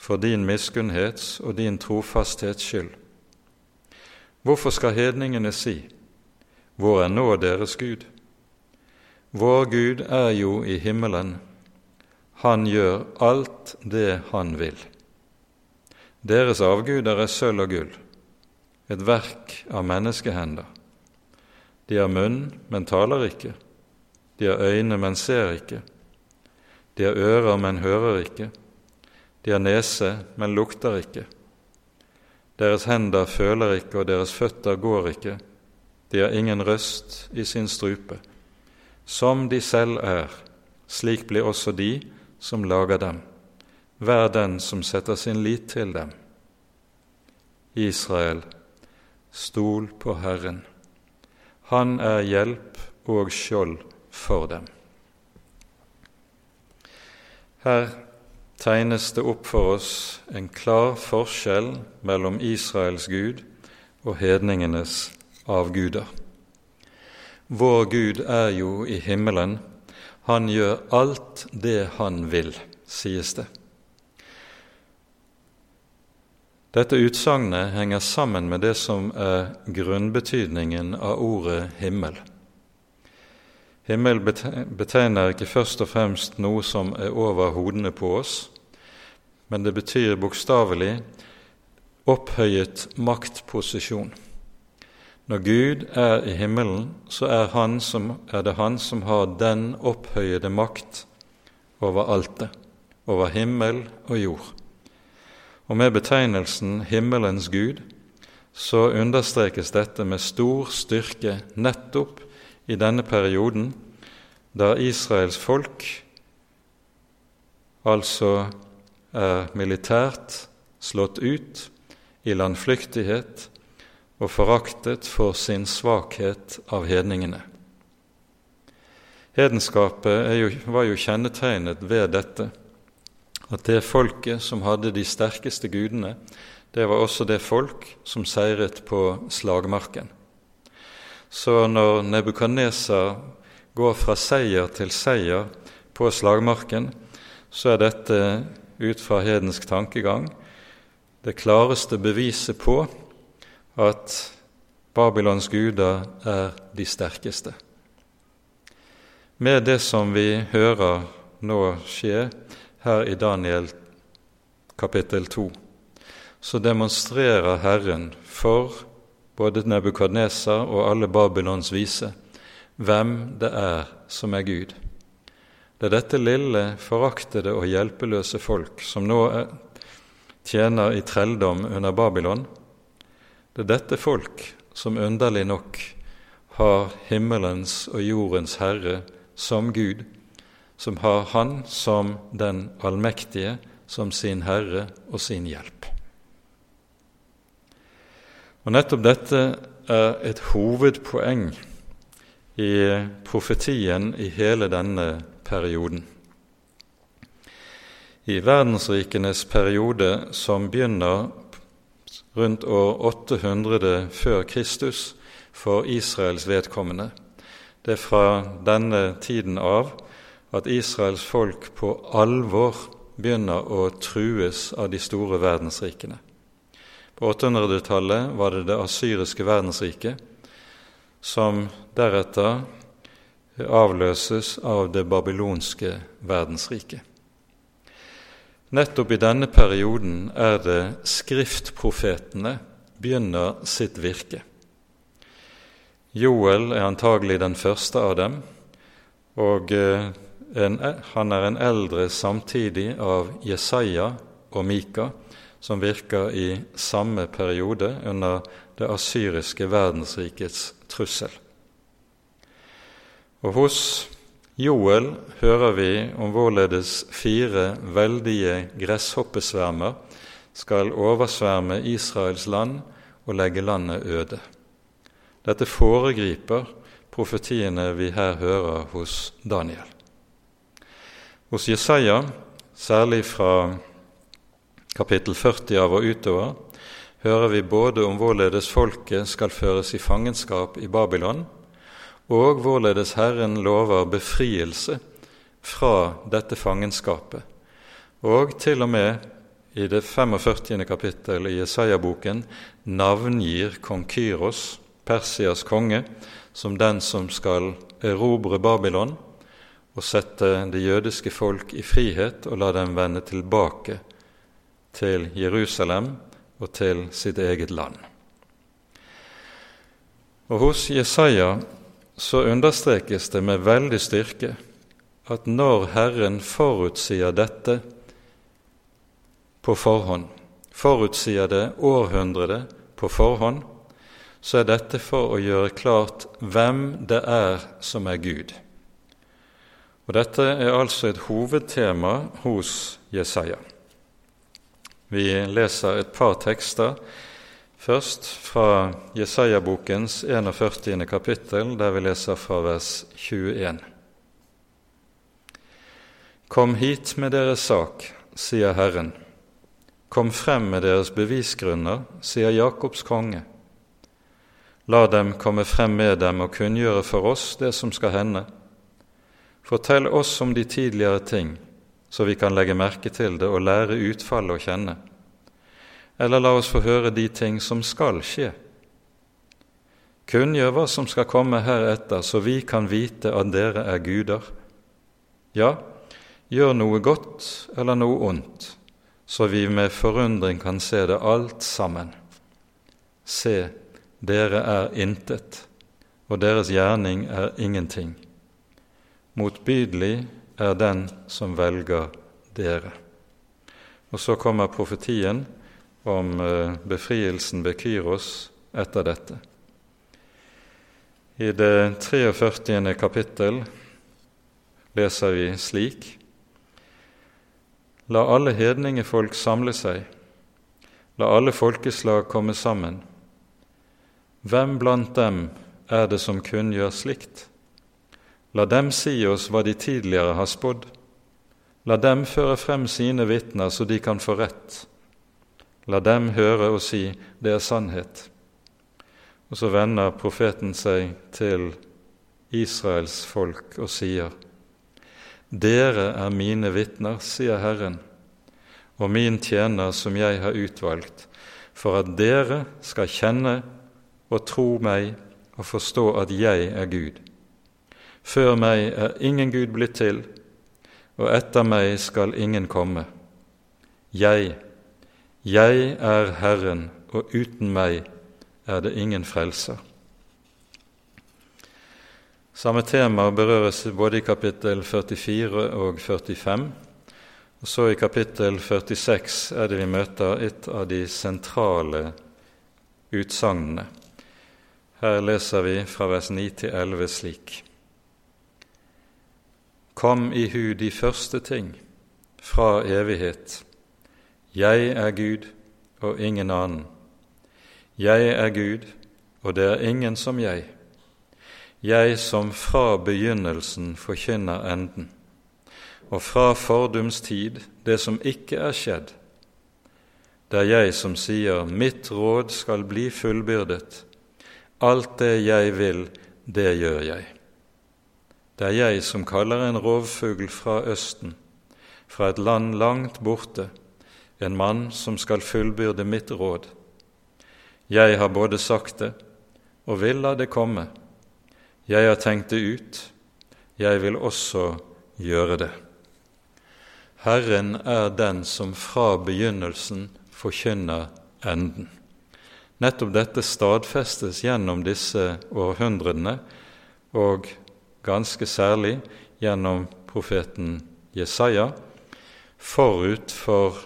Speaker 1: for din miskunnhets og din trofasthets skyld. Hvorfor skal hedningene si, Hvor er nå deres Gud? Vår Gud er jo i himmelen, han gjør alt det han vil. Deres avguder er sølv og gull, et verk av menneskehender. De har munn, men taler ikke. De har øyne, men ser ikke. De har ører, men hører ikke. De har nese, men lukter ikke. Deres hender føler ikke, og deres føtter går ikke. De har ingen røst i sin strupe. Som de selv er, slik blir også de som lager dem, hver den som setter sin lit til dem. Israel, stol på Herren. Han er hjelp og skjold for dem. Her tegnes det opp for oss en klar forskjell mellom Israels Gud og hedningenes avguder. Vår Gud er jo i himmelen, han gjør alt det han vil, sies det. Dette utsagnet henger sammen med det som er grunnbetydningen av ordet himmel. Himmel betegner ikke først og fremst noe som er over hodene på oss, men det betyr bokstavelig opphøyet maktposisjon. Når Gud er i himmelen, så er, som, er, det Han som har den opphøyede makt over alt det, over himmel og jord. Og med betegnelsen 'himmelens Gud' så understrekes dette med stor styrke nettopp i denne perioden, da Israels folk altså er militært slått ut i landflyktighet og foraktet for sin svakhet av hedningene. Hedenskapet jo, var jo kjennetegnet ved dette at det folket som hadde de sterkeste gudene, det var også det folk som seiret på slagmarken. Så når Nebukadnesar går fra seier til seier på slagmarken, så er dette ut fra hedensk tankegang det klareste beviset på at Babylons guder er de sterkeste. Med det som vi hører nå skje her i Daniel kapittel 2, så demonstrerer Herren for både Nebukadnesar og alle Babylons vise hvem det er som er Gud. Det er dette lille, foraktede og hjelpeløse folk som nå er, tjener i trelldom under Babylon. Det er dette folk som underlig nok har himmelens og jordens herre som Gud, som har Han som den allmektige, som sin Herre og sin hjelp. Og Nettopp dette er et hovedpoeng i profetien i hele denne perioden. I verdensrikenes periode, som begynner rundt år 800 før Kristus for Israels vedkommende, det er fra denne tiden av at Israels folk på alvor begynner å trues av de store verdensrikene. På 800-tallet var det det asyriske verdensriket, som deretter avløses av det babylonske verdensriket. Nettopp i denne perioden er det skriftprofetene begynner sitt virke. Joel er antagelig den første av dem, og eh, en, han er en eldre samtidig av Jesaja og Mika, som virker i samme periode under det asyriske verdensrikets trussel. Og hos Joel hører vi om hvorledes fire veldige gresshoppesvermer skal oversverme Israels land og legge landet øde. Dette foregriper profetiene vi her hører hos Daniel. Hos Jesaja, særlig fra kapittel 40 av og utover, hører vi både om hvorledes folket skal føres i fangenskap i Babylon, og hvorledes Herren lover befrielse fra dette fangenskapet, og til og med i det 45. kapittel i Jesaja-boken navngir kong Kyros, Persias konge, som den som skal erobre Babylon og sette det jødiske folk i frihet og la dem vende tilbake til Jerusalem og til sitt eget land. Og Hos Jesaja så understrekes det med veldig styrke at når Herren forutsier dette på forhånd, forutsier det århundret på forhånd, så er dette for å gjøre klart hvem det er som er Gud. Og Dette er altså et hovedtema hos Jesaja. Vi leser et par tekster, først fra Jesaja-bokens 41. kapittel, der vi leser fra vers 21. Kom hit med deres sak, sier Herren. Kom frem med deres bevisgrunner, sier Jakobs konge. La dem komme frem med dem og kunngjøre for oss det som skal hende. Fortell oss om de tidligere ting, så vi kan legge merke til det og lære utfallet å kjenne. Eller la oss få høre de ting som skal skje. Kunngjør hva som skal komme heretter, så vi kan vite at dere er guder. Ja, gjør noe godt eller noe ondt, så vi med forundring kan se det alt sammen. Se, dere er intet, og deres gjerning er ingenting. Motbydelig er den som velger dere. Og så kommer profetien om eh, befrielsen ved Kyros etter dette. I det 43. kapittel leser vi slik:" La alle hedningefolk samle seg, la alle folkeslag komme sammen. Hvem blant dem er det som kunngjør slikt? La dem si oss hva de tidligere har spådd. La dem føre frem sine vitner, så de kan få rett. La dem høre og si det er sannhet. Og så vender profeten seg til Israels folk og sier:" Dere er mine vitner, sier Herren, og min tjener som jeg har utvalgt, for at dere skal kjenne og tro meg og forstå at jeg er Gud. Før meg er ingen Gud blitt til, og etter meg skal ingen komme. Jeg, jeg er Herren, og uten meg er det ingen frelser. Samme tema berøres både i kapittel 44 og 45. Og så i kapittel 46 er det vi møter et av de sentrale utsagnene. Her leser vi fra vers 9 til 11 slik. Kom i hu de første ting fra evighet. Jeg er Gud og ingen annen. Jeg er Gud, og det er ingen som jeg. Jeg som fra begynnelsen forkynner enden, og fra fordums tid det som ikke er skjedd. Det er jeg som sier, mitt råd skal bli fullbyrdet. Alt det jeg vil, det gjør jeg. Det er jeg som kaller en rovfugl fra Østen, fra et land langt borte, en mann som skal fullbyrde mitt råd. Jeg har både sagt det og vil la det komme. Jeg har tenkt det ut, jeg vil også gjøre det. Herren er den som fra begynnelsen forkynner enden. Nettopp dette stadfestes gjennom disse århundrene, og ganske særlig gjennom profeten Jesaja, forut for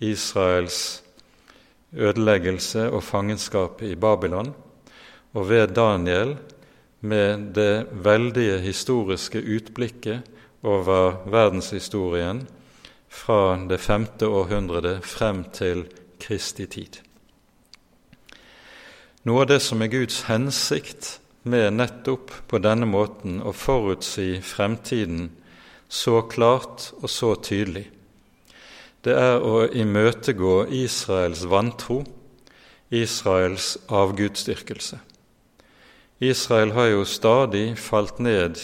Speaker 1: Israels ødeleggelse og fangenskap i Babylon, og ved Daniel med det veldige historiske utblikket over verdenshistorien fra det femte århundret frem til Kristi tid. Noe av det som er Guds hensikt med nettopp på denne måten å forutsi fremtiden så klart og så tydelig. Det er å imøtegå Israels vantro Israels avgudsdyrkelse. Israel har jo stadig falt ned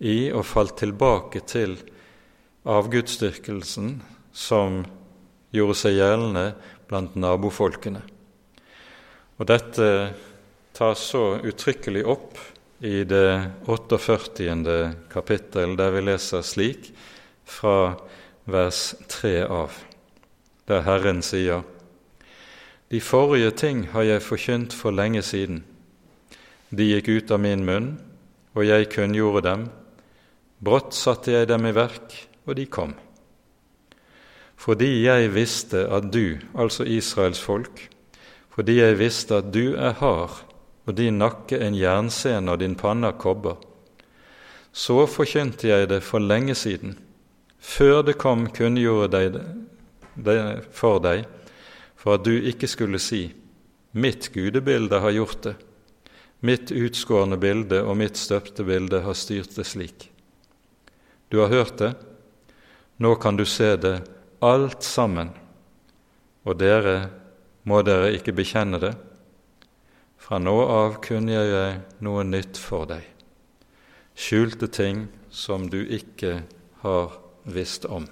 Speaker 1: i og falt tilbake til avgudsdyrkelsen som gjorde seg gjeldende blant nabofolkene. Og Dette tas så uttrykkelig opp i det 48. kapittel, der vi leser slik fra vers 3 av, der Herren sier:" De forrige ting har jeg forkynt for lenge siden. De gikk ut av min munn, og jeg kunngjorde dem. Brått satte jeg dem i verk, og de kom. Fordi jeg visste at du, altså Israels folk, fordi jeg visste at du er hard og din nakke en jernscene og din panne kobber. Så forkynte jeg det for lenge siden, før det kom kunngjorde deg, for deg, for at du ikke skulle si:" Mitt gudebilde har gjort det, mitt utskårne bilde og mitt støpte bilde har styrt det slik. Du har hørt det, nå kan du se det alt sammen, og dere må dere ikke bekjenne det, fra nå av kunngjør jeg noe nytt for deg, skjulte ting som du ikke har visst om.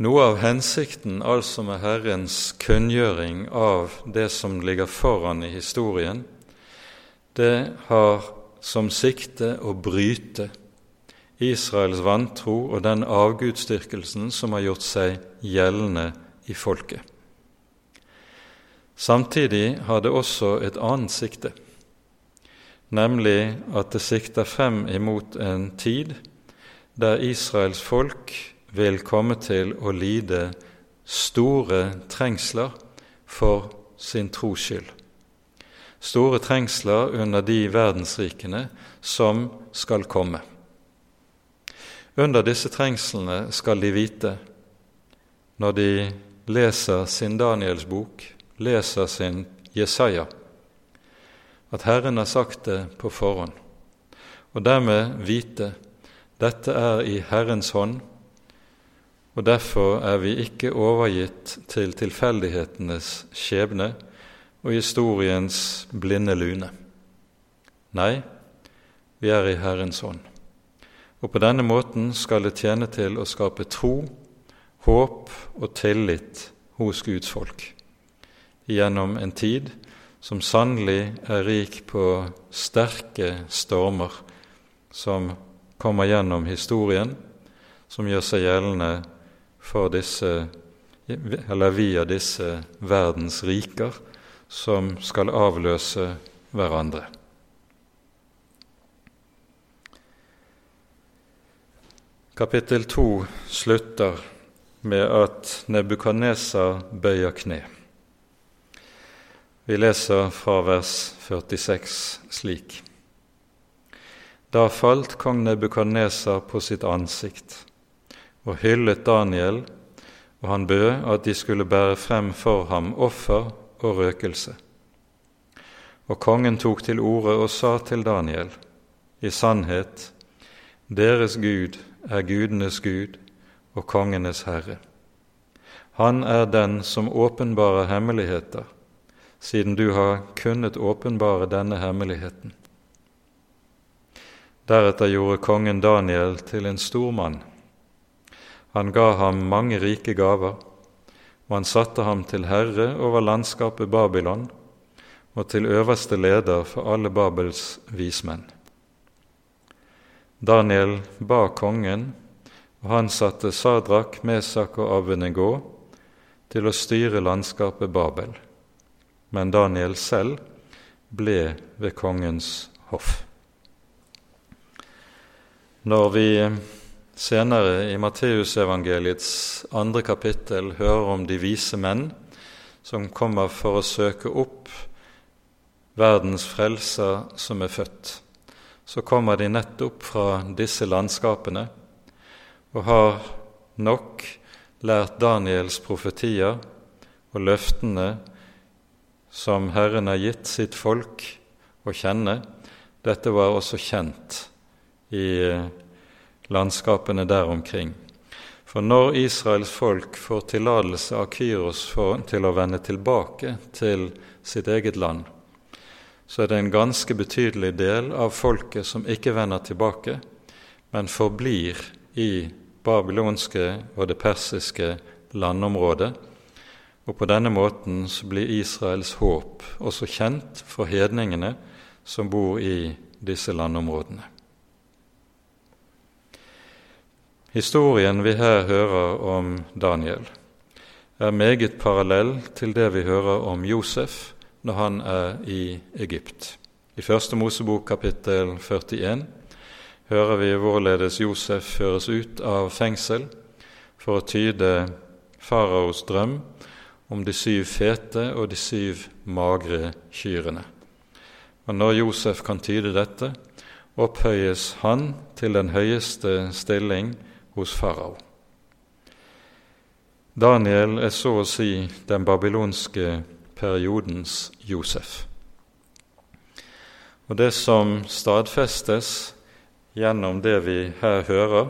Speaker 1: Noe av hensikten altså med Herrens kunngjøring av det som ligger foran i historien, det har som sikte å bryte Israels vantro og den avgudsdyrkelsen som har gjort seg gjeldende i folket. Samtidig har det også et annet sikte, nemlig at det sikter frem imot en tid der Israels folk vil komme til å lide store trengsler for sin tros skyld. Store trengsler under de verdensrikene som skal komme. Under disse trengslene skal de vite, når de leser sin Daniels bok, leser sin Jesaja, at Herren har sagt det på forhånd, og dermed vite dette er i Herrens hånd, og derfor er vi ikke overgitt til tilfeldighetenes skjebne og historiens blinde lune. Nei, vi er i Herrens hånd. Og på denne måten skal det tjene til å skape tro, håp og tillit hos Guds folk gjennom en tid som sannelig er rik på sterke stormer som kommer gjennom historien, som gjør seg gjeldende for disse, eller via disse verdens riker, som skal avløse hverandre. Kapittel to slutter med at Nebukadneser bøyer kne. Vi leser fra vers 46 slik. Da falt kong Nebukadneser på sitt ansikt og hyllet Daniel, og han bød at de skulle bære frem for ham offer og røkelse. Og kongen tok til orde og sa til Daniel, i sannhet, deres Gud er gudenes Gud og kongenes Herre. Han er den som åpenbarer hemmeligheter siden du har kunnet åpenbare denne hemmeligheten. Deretter gjorde kongen Daniel til en stor mann. Han ga ham mange rike gaver, og han satte ham til herre over landskapet Babylon og til øverste leder for alle Babels vismenn. Daniel ba kongen, og han satte Sadrak, Mesak og Abednego til å styre landskapet Babel men Daniel selv ble ved kongens hoff. Når vi senere i Matteusevangeliets andre kapittel hører om de vise menn som kommer for å søke opp verdens frelser som er født, så kommer de nettopp fra disse landskapene og har nok lært Daniels profetier og løftene som Herren har gitt sitt folk å kjenne, dette var også kjent i landskapene der omkring. For når Israels folk får tillatelse av Kyros for, til å vende tilbake til sitt eget land, så er det en ganske betydelig del av folket som ikke vender tilbake, men forblir i babylonske og det persiske landområdet. Og på denne måten blir Israels håp også kjent for hedningene som bor i disse landområdene. Historien vi her hører om Daniel, er meget parallell til det vi hører om Josef når han er i Egypt. I Første Mosebok kapittel 41 hører vi hvorledes Josef føres ut av fengsel for å tyde faraos drøm om de syv fete og de syv magre kyrne. Og når Josef kan tyde dette, opphøyes han til den høyeste stilling hos farao. Daniel er så å si den babylonske periodens Josef. Og Det som stadfestes gjennom det vi her hører,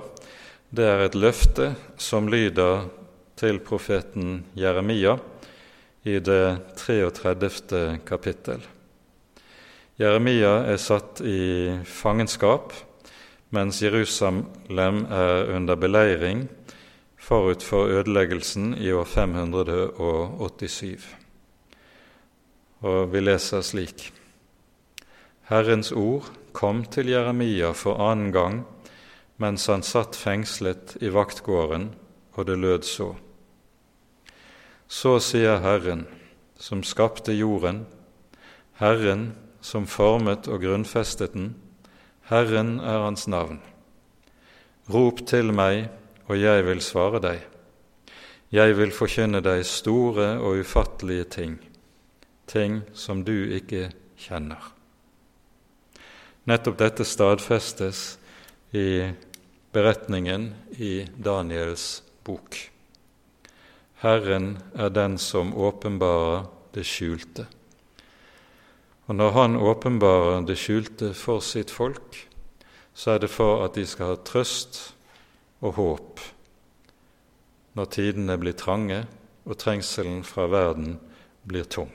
Speaker 1: det er et løfte som lyder til profeten Jeremia i det 33. kapittel. Jeremia er satt i fangenskap mens Jerusalem er under beleiring forut for ødeleggelsen i år 587. Og vi leser slik.: Herrens ord kom til Jeremia for annen gang mens han satt fengslet i vaktgården, og det lød så. Så sier Herren, som skapte jorden, Herren som formet og grunnfestet den, Herren er hans navn. Rop til meg, og jeg vil svare deg. Jeg vil forkynne deg store og ufattelige ting, ting som du ikke kjenner. Nettopp dette stadfestes i beretningen i Daniels bok. Herren er den som åpenbarer det skjulte. Og når Han åpenbarer det skjulte for sitt folk, så er det for at de skal ha trøst og håp når tidene blir trange og trengselen fra verden blir tung.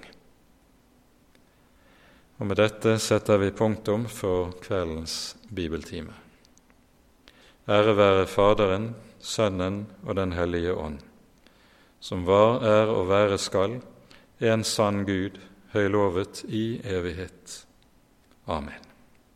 Speaker 1: Og Med dette setter vi punktum for kveldens bibeltime. Ære være Faderen, Sønnen og Den hellige ånd, som var, er og være skal, en sann Gud, høylovet i evighet. Amen.